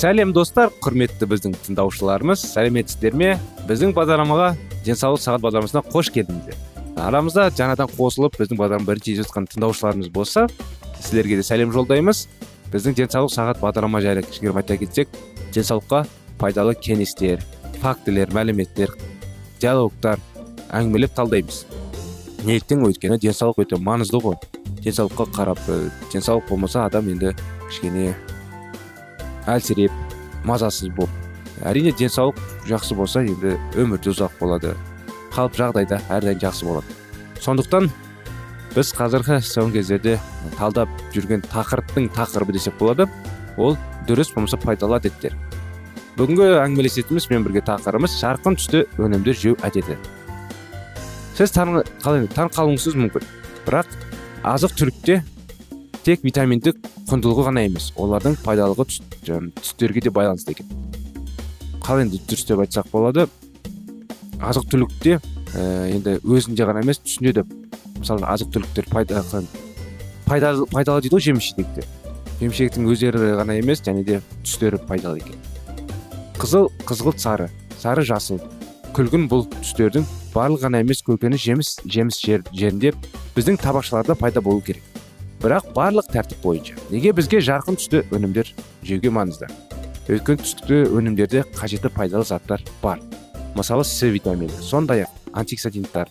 Сәлем достар. Құрметті біздің тыңдаушыларымыз сәлеметсіздер ме? Біздің бағдарламаға денсаулық сағат бағдарламасына қош келдіңіздер. Арамызда жаңадан қосылып біздің бағдарламаны бірінші естіп жатқан тыңдаушыларымыз болса сіздерге де сәлем жолдаймыз. Біздің денсаулық сағат бағдарлама жайлы кішігірім айта кетсек денсаулыққа пайдалы кеңестер фактілер мәліметтер диалогтар әңгімелеп талдаймыз. Неліктен өйткені денсаулық өте маңызды ғой. Денсаулыққа қарап денсаулық болмаса адам енді кішкене әлсіреп мазасыз болып. Әрине денсаулық жақсы болса енді өмір де ұзақ болады. Қалып жағдайда әрдайым жақсы болады. Сондықтан біз қазіргі соңғы кездерде талдап жүрген тақырыптың тақырыбы десек болады. Ол дұрыс болмаса пайдалы әдеттер. Бүгінгі әңгімелесетініміз мен бірге тақырыбымыз жарқын түсті өнімдер жеу әдеті. Сіз таң қалуыңыз мүмкін. Бірақ азық түлікте тек витаминдік құндылығы ғана емес олардың пайдалығы түстерге де байланысты екен. Қалай енді дұрыс деп айтсақ болады азық түлікте ә, енді өзінде ғана емес түсінде де мысалы азық түліктер пайда пайдалы, пайдалы дейді ғой жеміс жидекте жеміс жидектің өздері ғана емес және де түстері пайдалы екен. Қызыл қызғылт сары сары жасыл күлгін бұл түстердің барлығы ғана емес көкөніс жеміс жеміс жер, жерінде біздің табақшаларда пайда болу керек. Бірақ барлық тәртіп бойынша. Неге бізге жарқын түсті өнімдер жеуге маңызды? Өйткені түсті өнімдерде қажетті пайдалы заттар бар. Мысалы с витамині сондай ақ антиоксиданттар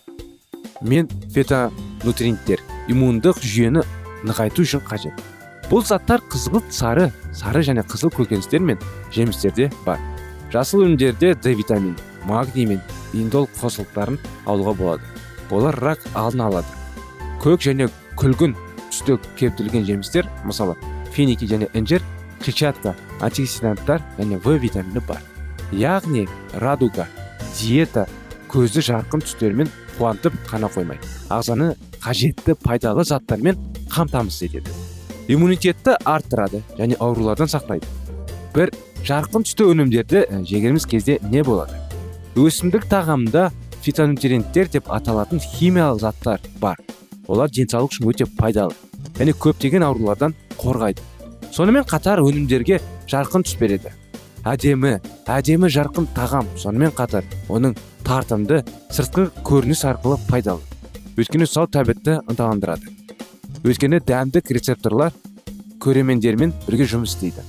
мен фетонутриенттер иммундық жүйені нығайту үшін қажет. Бұл заттар қызғылт сары сары және қызыл көкөністер мен жемістерде бар. Жасыл өнімдерде д витамин магний мен индол қосылыстарын алуға болады. Олар рак алдын алады. Көк және күлгін түсте кептірілген жемістер мысалы финики және інжір клетчатка антиоксиданттар және в витамині бар. Яғни радуга диета көзді жарқын түстермен қуантып қана қоймай ағзаны қажетті пайдалы заттармен қамтамасыз етеді. Иммунитетті арттырады және аурулардан сақтайды. Бір жарқын түсті өнімдерді жегеніміз кезде не болады? Өсімдік тағамында фитонутриенттер деп аталатын химиялық заттар бар. Олар денсаулық үшін өте пайдалы және көптеген аурулардан қорғайды. Сонымен қатар өнімдерге жарқын түс береді. Әдемі әдемі жарқын тағам. Сонымен қатар оның тартымды сыртқы көрініс арқылы пайдалы. Өйткені сау тәбетті ынталандырады. Өйткені дәмдік рецепторлар көремендермен бірге жұмыс істейді.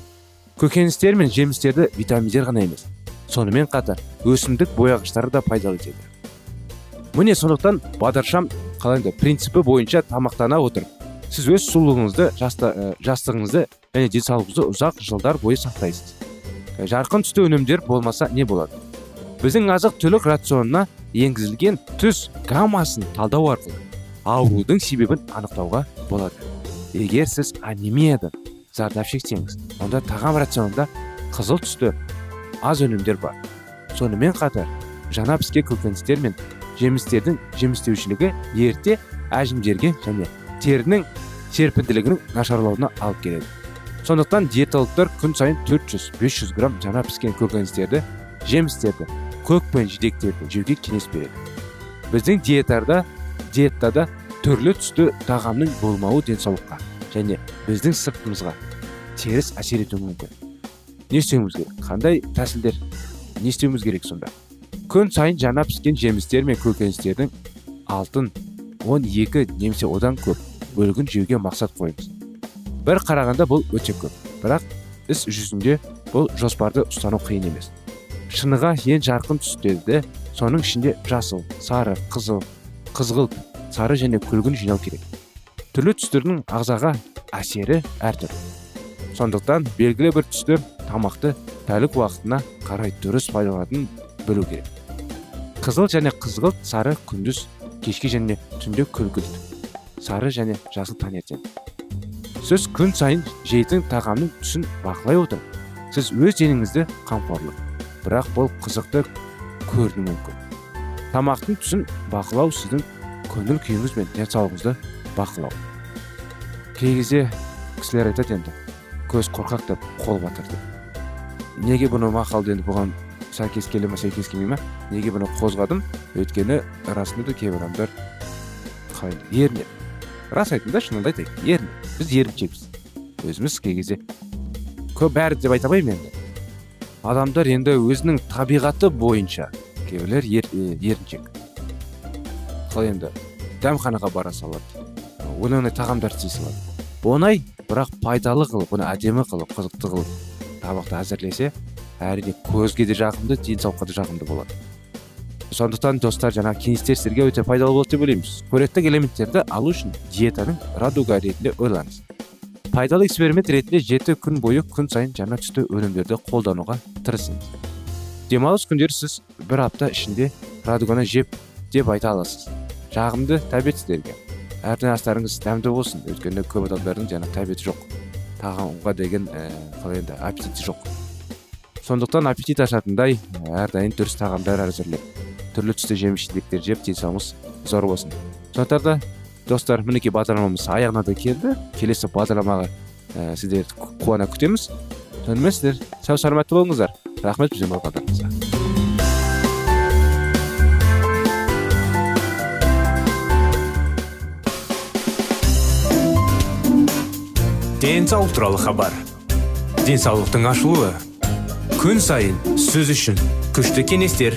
Көкөністер мен жемістерді витаминдер ғана емес. Сонымен қатар өсімдік бояғыштары да пайдалы етеді. Міне сондықтан бағдаршам қалай принципі бойынша тамақтана отырып сіз өз сұлулығыңызды ә, жастығыңызды және денсаулығыңызды ұзақ жылдар бойы сақтайсыз. Ә, жарқын түсті өнімдер болмаса не болады? Біздің азық түлік рационына енгізілген түс гаммасын талдау арқылы аурудың себебін анықтауға болады. Егер сіз анемиядан зардап шексеңіз онда тағам рационында қызыл түсті аз өнімдер бар. Сонымен қатар жаңа піскен көкөністер мен жемістердің жемістеушілігі ерте әжімдерге және терінің серпімділігінің нашарлауына алып келеді. Сондықтан диетологтар күн сайын 400-500 грамм жаңа піскен көкөністерді жемістерді көк пен жидектерді жеуге кеңес береді. Біздің диетарда диетада түрлі түсті тағамның болмауы денсаулыққа және біздің сыртымызға теріс әсер етуі мүмкін. Не істеуіміз керек? Қандай тәсілдер? Не істеуіміз керек сонда? Күн сайын жаңа піскен жемістер мен көкөністердің алтын 12 немесе одан көп бөлігін жеуге мақсат қойыңыз бір қарағанда бұл өте көп бірақ іс жүзінде бұл жоспарды ұстану қиын емес. Шыныға ең жарқын түстерді соның ішінде жасыл сары қызыл қызғылт сары және күлгін жинау керек. Түрлі түстердің ағзаға әсері әртүрлі. Сондықтан белгілі бір түстер тамақты тәлік уақытына қарай дұрыс пайдаланатынын білу керек. Қызыл және қызғылт сары күндіз кешке және түнде күлгілт сары және жасыл таңертең сіз күн сайын жейтін тағамның түсін бақылай отырып сіз өз денеңізді қамқорлық. Бірақ бұл қызықты көрінуі мүмкін. Тамақтың түсін бақылау сіздің көңіл күйіңіз бен денсаулығыңызды бақылау. Кей кезде кісілер айтады енді көз қорқақ деп қол батыр деп неге бұны мақалды енді бұған сәйкес келе ма сәйкес келмей ма неге бұны қозғадым? Өйткені расында да кейбір адамдар қалай ерінеді. Рас да шынымды айтайын ерінеді. Біз еріншекпіз өзіміз кей кезде көп бәрі деп айта алмаймын енді. Адамдар енді өзінің табиғаты бойынша кейбіреулер ер, еріншек қалай енді? Дәмханаға бара салады. Оңай оңай тағамдар істей салады. Оңай бірақ пайдалы қылып оны әдемі қылып қызықты қылып тамақты әзірлесе әрине көзге де жағымды денсаулыққа да жағымды болады. Сондықтан достар жаңа кеңестер сіздерге өте пайдалы болады деп ойлаймыз. Қоректік элементтерді алу үшін диетаның радуга ретінде ойлаңыз. Пайдалы эксперимент ретінде жеті күн бойы күн сайын жаңа түсті өнімдерді қолдануға тырысыңыз. Демалыс күндері сіз бір апта ішінде радуганы жеп деп айта аласыз. Жағымды тәбет сіздерге. Әрдайым астарыңыз дәмді болсын. Өйткені көп адамдардың жаңа тәбеті жоқ. Тағамға деген ә, қалай енді аппетиті жоқ. Сондықтан аппетит ашатындай әрдайым дұрыс тағамдар әзірлеп түрлі түсті жеміс жидектер жеп денсаулығымыз зор болсын. Сондықтан да достар мінекей бағдарламамыз аяғына да келді. Келесі бағдарламаға ә, сіздерді қуана күтеміз. Сонымен сіздер сау саламатты болыңыздар. Рахмет бізбен болғандарыңызға денсаулық туралы хабар. Денсаулықтың ашылуы. Күн сайын сөз үшін күшті кеңестер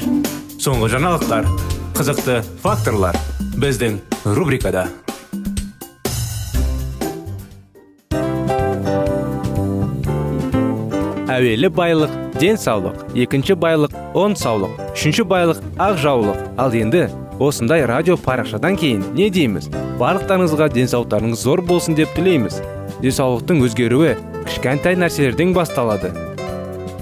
соңғы жаңалықтар қызықты факторлар біздің рубрикада. Әуелі байлық денсаулық екінші байлық он саулық үшінші байлық ақ жаулық ал енді осындай радио парақшадан кейін не дейміз? Барлықтарыңызға денсаулықтарыңыз зор болсын деп тілейміз. Денсаулықтың өзгеруі кішкентай нәрселерден басталады.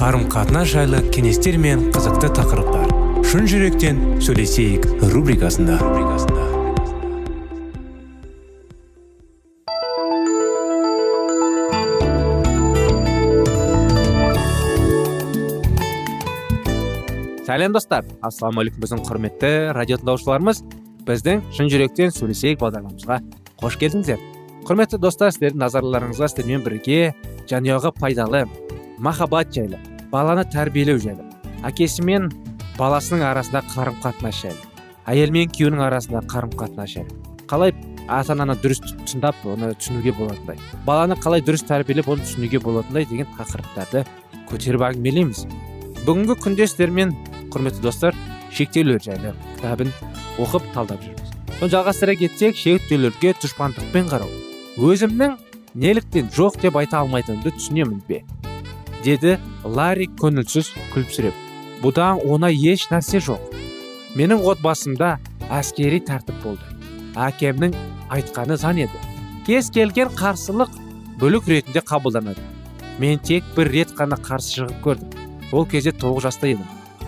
қарым қатынас жайлы кеңестер мен қызықты тақырыптар. Шын жүректен сөйлесейік рубрикасында. Сәлем достар. Ассалаумағалейкум біздің құрметті радио тыңдаушыларымыз. Біздің шын жүректен сөйлесейік бағдарламамызға қош келдіңіздер. Құрметті достар сіздердің назарларыңызға сіздермен бірге жанұяға пайдалы махаббат жайлы баланы тәрбиелеу жайлы әкесі мен баласының арасындағы қарым қатынас жайлы әйел мен күйеуінің арасындағы қарым қатынас жайлы. Қалай ата ананы дұрыс тыңдап оны түсінуге болатындай баланы қалай дұрыс тәрбиелеп оны түсінуге болатындай деген тақырыптарды көтеріп әңгімелейміз. Бүгінгі күнде сіздермен құрметті достар шектеулер жайлы кітабын оқып талдап жүрміз. Соны жалғастыра кетсек шектеулерге дұшпандықпен қарау. Өзімнің неліктен жоқ деп айта алмайтынымды түсінемін бе? Деді ларри көңілсіз күлімсіреп. Бұдан оңай еш нәрсе жоқ. Менің отбасымда әскери тәртіп болды. Әкемнің айтқаны заң еді. Кез келген қарсылық бүлік ретінде қабылданады. Мен тек бір рет қана қарсы шығып көрдім. Ол кезде тоғыз жаста едім.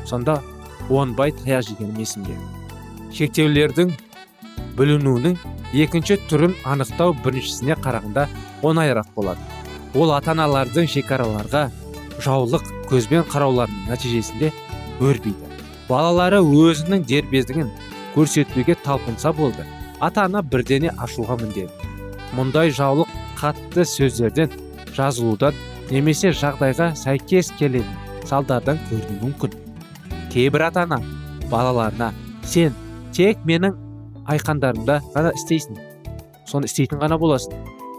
Сонда онбай таяқ жегенім есімде. Шектеулердің бүлінуінің екінші түрін анықтау біріншісіне қарағанда оңайырақ болады. Ол ата аналардың шекараларға жаулық көзбен қарауларының нәтижесінде өрбиді. Балалары өзінің дербездігін көрсетуге талпынса болды. Ата ана бірдене ашуға міндетті мұндай жаулық қатты сөздерден жазылудан немесе жағдайға сәйкес келетін салдардан көрінуі мүмкін. Кейбір ата ана балаларына сен тек менің айқандарымда ғана істейсің соны істейтін ғана боласың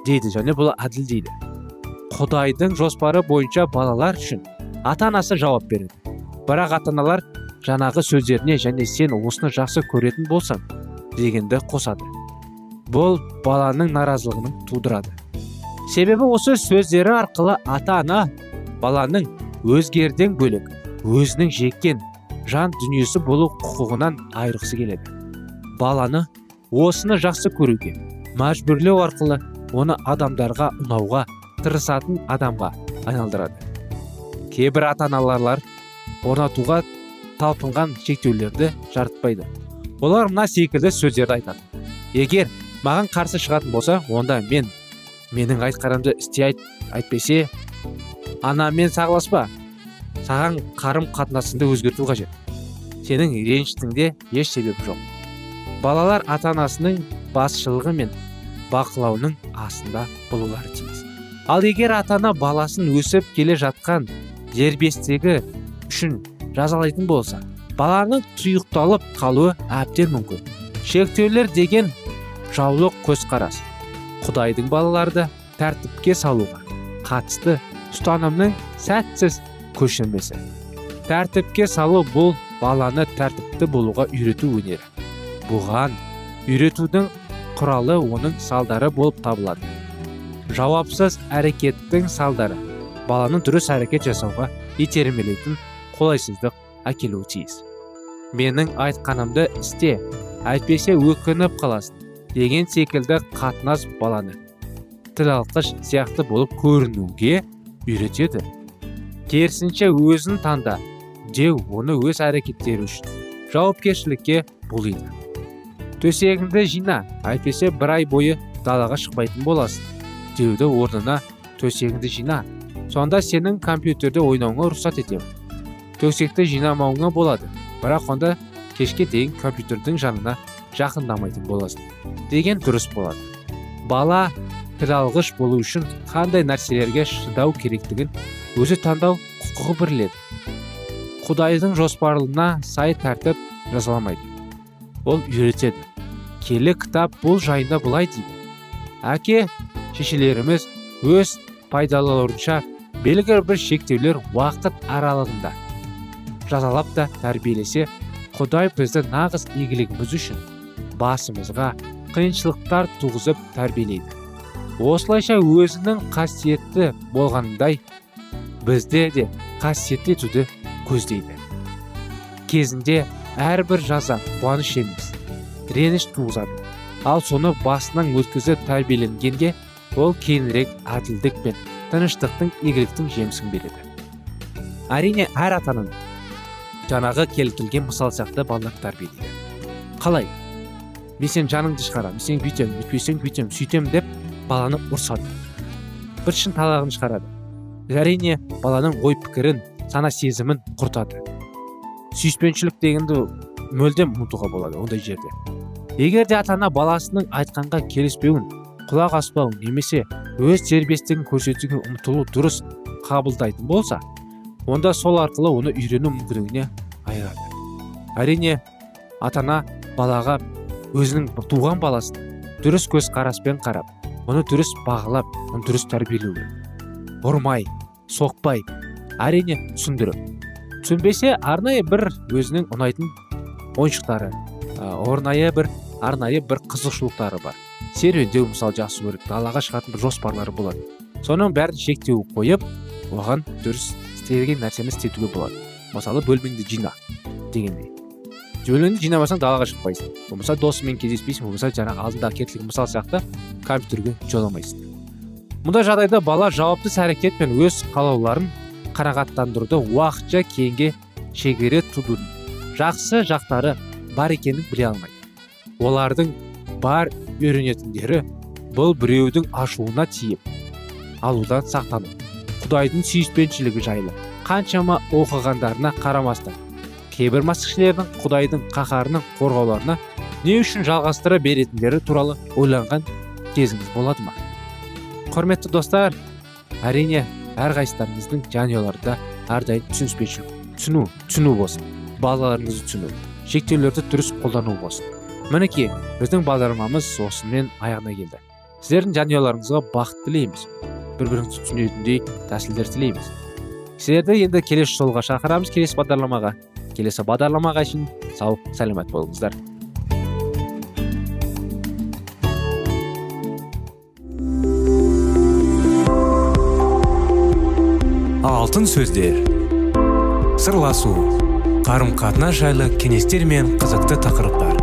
дейді және бұл әділ дейді. Құдайдың жоспары бойынша балалар үшін ата анасы жауап береді. Бірақ ата аналар жаңағы сөздеріне және сен осыны жақсы көретін болсаң дегенді қосады. Бұл баланың наразылығын тудырады. Себебі осы сөздері арқылы ата ана баланың өзгерден бөлек өзінің жеккен жан дүниесі болу құқығынан айырғысы келеді. Баланы осыны жақсы көруге мәжбүрлеу арқылы оны адамдарға ұнауға тырысатын адамға айналдырады. Кейбір ата аналарлар орнатуға талпынған шектеулерді жарытпайды. Олар мына секілді сөздерді айтады. Егер маған қарсы шығатын болса онда мен менің айтқанымды істей айт әйтпесе анаммен сағыласпа саған қарым қатынасыңды өзгерту қажет. Сенің ренішіңде еш себебі жоқ. Балалар ата анасының басшылығы мен бақылауының астында болулары тиіс. Ал егер ата ана баласын өсіп келе жатқан дербестігі үшін жазалайтын болса баланың тұйықталып қалуы әбден мүмкін. Шектеулер деген жаулық көзқарас. Құдайдың балаларды тәртіпке салуға қатысты ұстанымның сәтсіз көшірмесі. Тәртіпке салу бұл баланы тәртіпті болуға үйрету өнері. Бұған үйретудің құралы оның салдары болып табылады. Жауапсыз әрекеттің салдары. Баланың дұрыс әрекет жасауға итермелейтін қолайсыздық әкелуі тиіс. Менің айтқанымды істе әйтпесе өкініп қаласың деген секілді қатынас баланы тіл алқыш сияқты болып көрінуге үйретеді. Керісінше өзін таңда деу оны өз әрекеттері үшін жауапкершілікке булиды. Төсегіңді жина әйтпесе бір ай бойы далаға шықпайтын боласың. Деуді орнына төсегіңді жина. Сонда сенің компьютерде ойнауыңа рұқсат етемін. Төсекті жинамауыңа болады бірақ онда кешке дейін компьютердің жанына жақындамайтын боласың деген дұрыс болады. Бала тіл болу үшін қандай нәрселерге шыдау керектігін өзі таңдау құқығы бірледі құдайдың жоспарына сай тәртіп жазаламайды. Ол үйретеді. Келі кітап бұл жайында былай дейді. Әке шешелеріміз өз пайдаларынша белгілі бір шектеулер уақыт аралығында жазалап та тәрбиелесе құдай бізді нағыз игілігіміз үшін басымызға қиыншылықтар туғызып тәрбиелейді. Осылайша өзінің қасиетті болғанындай бізде де қасиетті етуді көздейді. Кезінде әрбір жаза қуаныш емес реніш туғызады. Ал соны басынан өткізіп тәрбиеленгенде ол кейінірек әділдік пен тыныштықтың игіліктің жемісін береді. Әрине әр ата жаңағы келтірілген мысал сияқты балалар тәрбиелейді қалай? Мен сенің жаныңды шығарамын сен бүйтемін бүйтпесең бүйтемін сөйтемін деп баланы ұрсады. Бір шын талағын шығарады. Әрине баланың ой пікірін сана сезімін құртады. Сүйіспеншілік дегенді мүлдем ұмытуға болады ондай жерде. Егер де ата ана баласының айтқанға келіспеуін құлақ аспауын немесе өз дербестігін көрсетуге ұмтылу дұрыс қабылдайтын болса онда сол арқылы оны үйрену мүмкіндігіне айырады. Әрине ата ана балаға өзінің туған баласын дұрыс көзқараспен қарап оны дұрыс бағалап оны дұрыс тәрбиелеу керек ұрмай соқпай әрине түсіндіріп түсінбесе арнайы бір өзінің ұнайтын ойыншықтары орнайы бір арнайы бір қызықшылықтары бар. Серуендеу мысалы жақсы көреді далаға шығатын бір жоспарлары болады. Соның бәрін шектеу қойып оған дұрыс істеген нәрсені істетуге болады. Мысалы бөлмеңді жина дегендей. Бөлмеңді жинамасаң далаға шықпайсың болмаса досыңмен кездеспейсің болмаса жаңағы алдыңдағы келтірген мысал сияқты компьютерге жоламайсың мұндай жағдайда бала жауапты іс әрекет пен өз қалауларын қанағаттандыруды уақытша кейінге шегере тудың жақсы жақтары бар екенін біле алмайды. Олардың бар үйренетіндері бұл біреудің ашуына тиіп алудан сақтану құдайдың сүйіспеншілігі жайлы қаншама оқығандарына қарамастан кейбір мәсіхшілердің құдайдың қаһарының қорғауларына не үшін жалғастыра беретіндері туралы ойланған кезіңіз болады ма? Құрметті достар әрине әрқайсыларыңыздың жанұяларында әрдайым түсініспеушілік түсіну түсіну болсын балаларыңызды түсіну шектеулерді дұрыс қолдану болсын. Мінекей біздің бағдарламамыз осымен аяғына келді. Сіздердің жанұяларыңызға бақыт тілейміз. Бір біріңізді түсінетіндей тәсілдер тілейміз. Сіздерді енді келесі жолға шақырамыз келесі бағдарламаға. Келесі бағдарламаға шейін сау сәлемет болыңыздар. Алтын сөздер. Сырласу. Қарым қатынас жайлы кеңестер мен қызықты тақырыптар.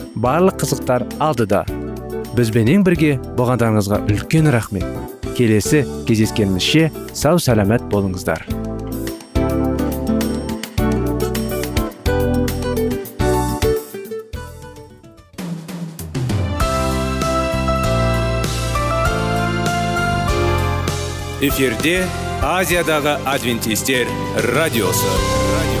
барлық қызықтар алдыда. Бізбенен бірге болғандарыңызға үлкен рахмет. Келесі кездескенімізше сау сәлемет болыңыздар. Эфирде азиядағы адвентистер радиосы.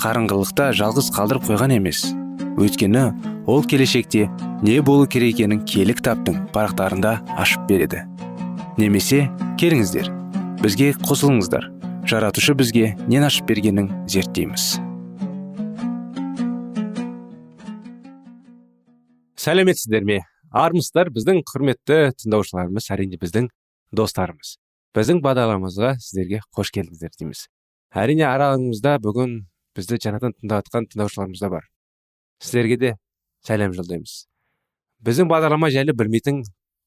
қарыңғылықта жалғыз қалдырып қойған емес. Өйткені ол келешекте не болу керек екенін киелі кітаптың парақтарында ашып береді. Немесе келіңіздер бізге қосылыңыздар. Жаратушы бізге нен ашып бергенін зерттейміз. Сәлеметсіздер ме? Армысыздар біздің құрметті тыңдаушыларымыз әрине біздің достарымыз. Біздің бағдарламамызға сіздерге қош келдіңіздер дейміз. Әрине араларыңызда бүгін бізді жаңадан тыңдап жатқан тыңдаушыларымыз да бар. Сіздерге де сәлем жолдаймыз. Біздің бағдарлама жайлы білмейтін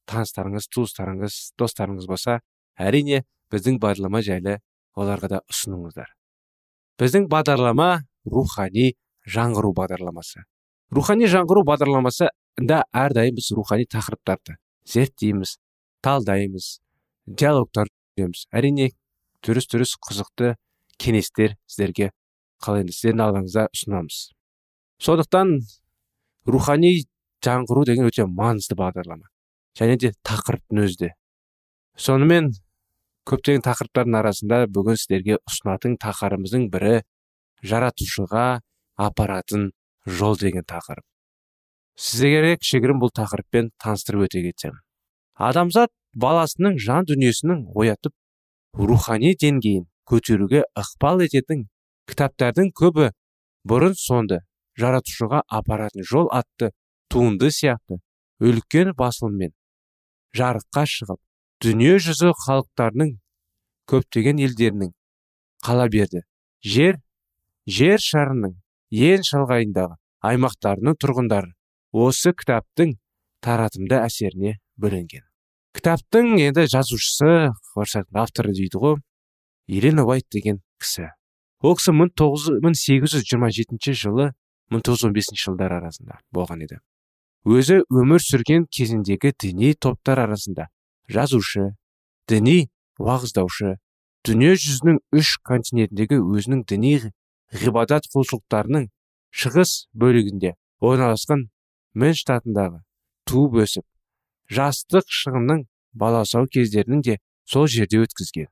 таныстарыңыз туыстарыңыз достарыңыз болса әрине біздің бағдарлама жайлы оларға да ұсыныңыздар. Біздің бағдарлама рухани жаңғыру бағдарламасы. Рухани жаңғыру бағдарламасы да әрдайым біз рухани тақырыптарды зерттейміз талдаймыз диалогтар жүреміз. Әрине дұрыс дұрыс қызықты кеңестер сіздерге қалай сіздердің алдыңызда ұсынамыз. Сондықтан рухани жаңғыру деген өте маңызды бағдарлама. Және де тақырыптың өзі де. Сонымен көптеген тақырыптардың арасында бүгін сіздерге ұсынатын тақырыбымыздың бірі жаратушыға апаратын жол деген тақырып. Сіздерге кішігірім бұл тақырыппен таныстырып өте кетсем. Адамзат баласының жан дүниесінің оятып рухани деңгейін көтеруге ықпал ететін кітаптардың көбі бұрын соңды жаратушыға апаратын жол атты туынды сияқты. Үлкен басылыммен жарыққа шығып дүние жүзі халықтарының көптеген елдерінің қала берді. Жер жер шарының ең шалғайындағы аймақтарының тұрғындары осы кітаптың таратымды әсеріне бөленген. Кітаптың енді жазушысы авторы дейді ғой елена уайт деген кісі. Ол кісі мың сегіз жүз жиырма жетінші жылы мың тоғыз жүз он бесінші жылдар арасында болған еді. Өзі өмір сүрген кезіндегі діни топтар арасында жазушы діни уағыздаушы дүние жүзінің үш континентіндегі өзінің діни ғибадат құлшылықтарының шығыс бөлігінде орналасқан мэн штатындағы туып өсіп жастық шыңының баласау кездерінің де сол жерде өткізген.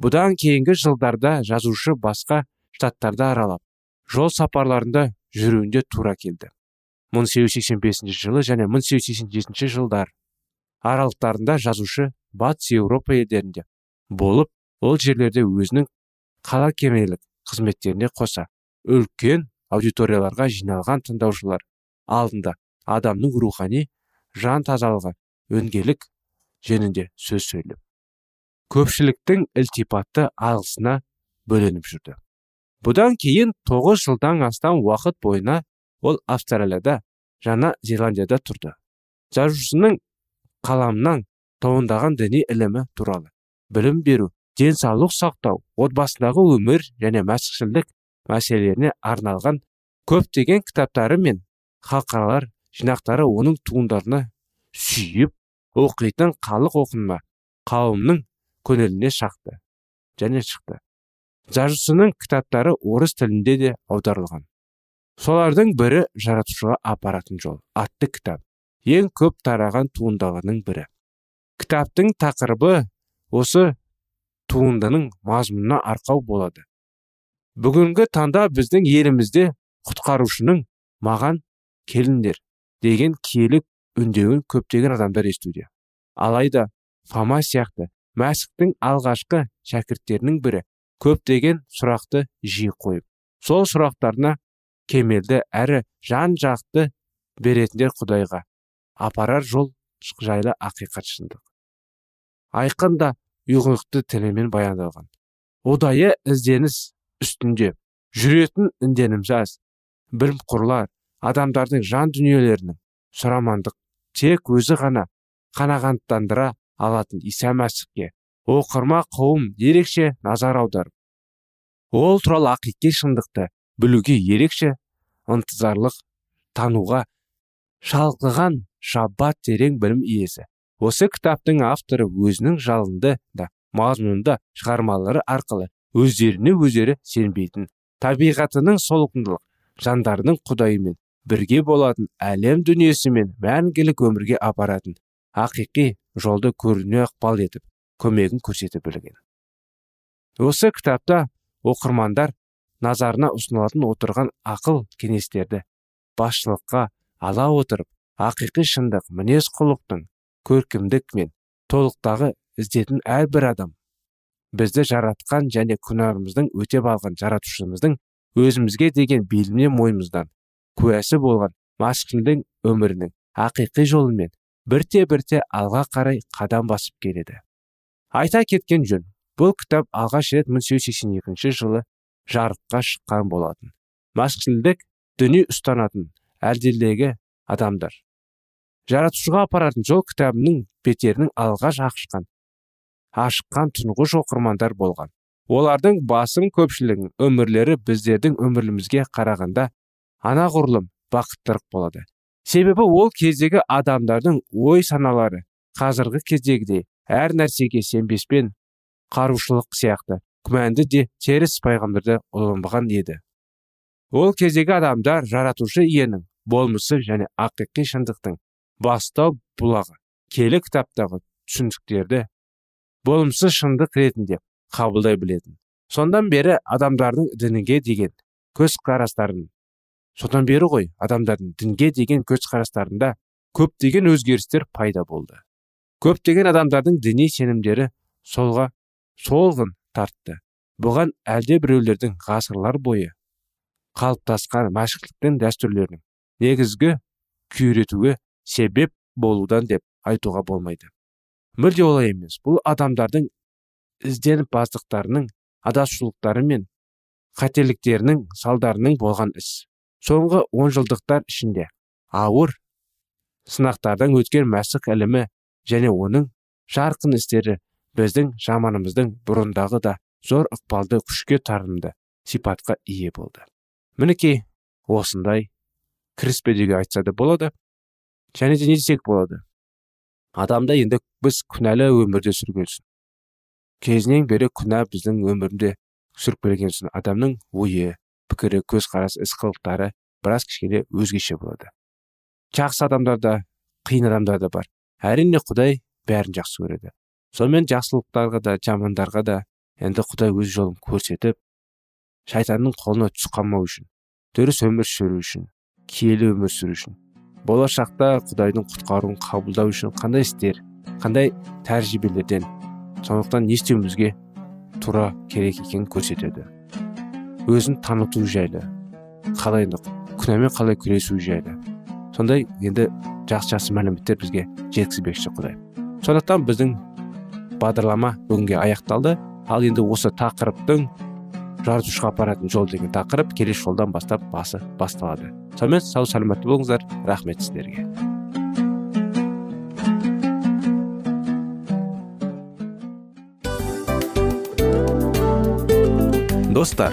Бұдан кейінгі жылдарда жазушы басқа штаттарды аралап жол сапарларында жүруінде тура келді. 1885 жылы және 1887 жылдар аралықтарында жазушы батыс еуропа елдерінде болып ол жерлерде өзінің қала кемелік қызметтеріне қоса үлкен аудиторияларға жиналған тыңдаушылар алдында адамның рухани жан тазалығы өңгелік жөнінде сөз сөйлеп көпшіліктің ілтипатты алғысына бөленіп жүрді. Бұдан кейін тоғыз жылдан астам уақыт бойына ол австралияда жаңа зеландияда тұрды. Жазушының қаламынан туындаған діни ілімі туралы білім беру денсаулық сақтау отбасындағы өмір және мәсіхшілдік мәселелеріне арналған көптеген кітаптары мен халықаралар жинақтары оның туындарына сүйіп оқитын халық оқырма қауымның көңіліне шақты және шықты. Жазушының кітаптары орыс тілінде де аударылған. Солардың бірі жаратушыға апаратын жол атты кітап. Ең көп тараған туындыларының бірі. Кітаптың тақырыбы осы туындының мазмұнына арқау болады. Бүгінгі таңда біздің елімізде құтқарушының маған келіңдер деген киелі үндеуін көптеген адамдар естуде. Алайда фома сияқты мәсіхтің алғашқы шәкірттерінің бірі. Көптеген сұрақты жиі қойып сол сұрақтарына кемелді әрі жан жақты беретіндер құдайға апарар жол жайлы ақиқат шындық. Айқын да ұйғырықты тілімен баяндалған. Ұдайы ізденіс үстінде жүретін үнденімсіз аз құрлар адамдардың жан дүниелерінің сұрамандық тек өзі ғана қанағаттандыра алатын иса мәсіхке. Оқырма қауым ерекше назар аударып ол туралы ақиқи шындықты білуге ерекше ынтызарлық тануға шалқыған шаббат терең білім иесі. Осы кітаптың авторы өзінің жалынды да мазмұнды шығармалары арқылы өздеріне өздері сенбейтін табиғатының солқындылық жандарының құдайымен бірге болатын әлем дүниесімен мәңгілік өмірге апаратын ақиқи жолды көріне ықпал етіп көмегін көрсете білген. Осы кітапта оқырмандар назарына ұсынылатын отырған ақыл кеңестерді басшылыққа ала отырып ақиқи шындық мінез құлықтың көркемдік мен толықтағы іздетін әрбір адам бізді жаратқан және күнәміздің өтеп алған жаратушымыздың өзімізге деген беліне мойнымыздан куәсі болған масқүлдің өмірінің ақиқи жолымен бірте бірте алға қарай қадам басып келеді. Айта кеткен жөн бұл кітап алғаш рет 1882 жылы жарыққа шыққан болатын. Масқішілдік діни ұстанатын әлделдегі адамдар. Жаратушыға апаратын жол кітабының беттерінің алғаш ашқан ашыққан тұңғыш оқырмандар болған. Олардың басым көпшілігінің өмірлері біздердің өмірімізге қарағанда анағұрлым бақыттырақ болады. Себебі ол кездегі адамдардың ой саналары қазіргі кездегідей әр нәрсеге сенбеспен қарушылық сияқты күмәнді де теріс пайғамбарды ұланбаған еді. Ол кездегі адамдар жаратушы иенің болмысы және ақиқи шындықтың бастау бұлағы келі кітаптағы түсініктерді болымсыз шындық ретінде қабылдай білетін. Сондан бері адамдардың дінге деген көзқарастарын содан бері ғой адамдардың дінге деген көзқарастарында көптеген өзгерістер пайда болды. Көптеген адамдардың діни сенімдері солға солғын тартты. Бұған әлде біреулердің ғасырлар бойы қалыптасқан мәшіқліктің дәстүрлерінің негізгі күйретуге себеп болудан деп айтуға болмайды. Мүлде олай емес. Бұл адамдардың ізденімпаздықтарының адасушылықтары мен қателіктерінің салдарының болған іс. Соңғы онжылдықтар ішінде ауыр сынақтардан өткен мәсіх ілімі және оның жарқын істері біздің жаманымыздың бұрындағы да зор ықпалды күшке тарынды сипатқа ие болды. Мінекей осындай кіріспе деуге айтса да болады және де не десек болады. Адамда енді біз күнәлі өмірде сүргенсін. Кезінен бері күнә біздің өмірінде сүріп келген соң адамның ойы пікірі көзқарасы іс қылықтары біраз кішкене өзгеше болады. Жақсы адамдар да қиын адамдар да бар. Әрине құдай бәрін жақсы көреді. Сонымен жақсылықтарға да жамандарға да енді құдай өз жолын көрсетіп шайтанның қолына түсіп қалмау үшін дұрыс өмір сүру үшін киелі өмір сүру үшін болашақта құдайдың құтқаруын қабылдау үшін қандай істер қандай тәжірибелерден сондықтан не істеуімізге тура керек екенін көрсетеді. Өзін таныту жайлы. Қалай күнәмен қалай күресу жайлы. Сондай енді жақсы жақсы мәліметтер бізге жеткізбекші құдай. Сондықтан біздің бағдарлама бүгінге аяқталды. Ал енді осы тақырыптың жаратушыға апаратын жол деген тақырып келесі жолдан бастап басы басталады. Сонымен сау саламатты болыңыздар. Рахмет сіздерге. Достар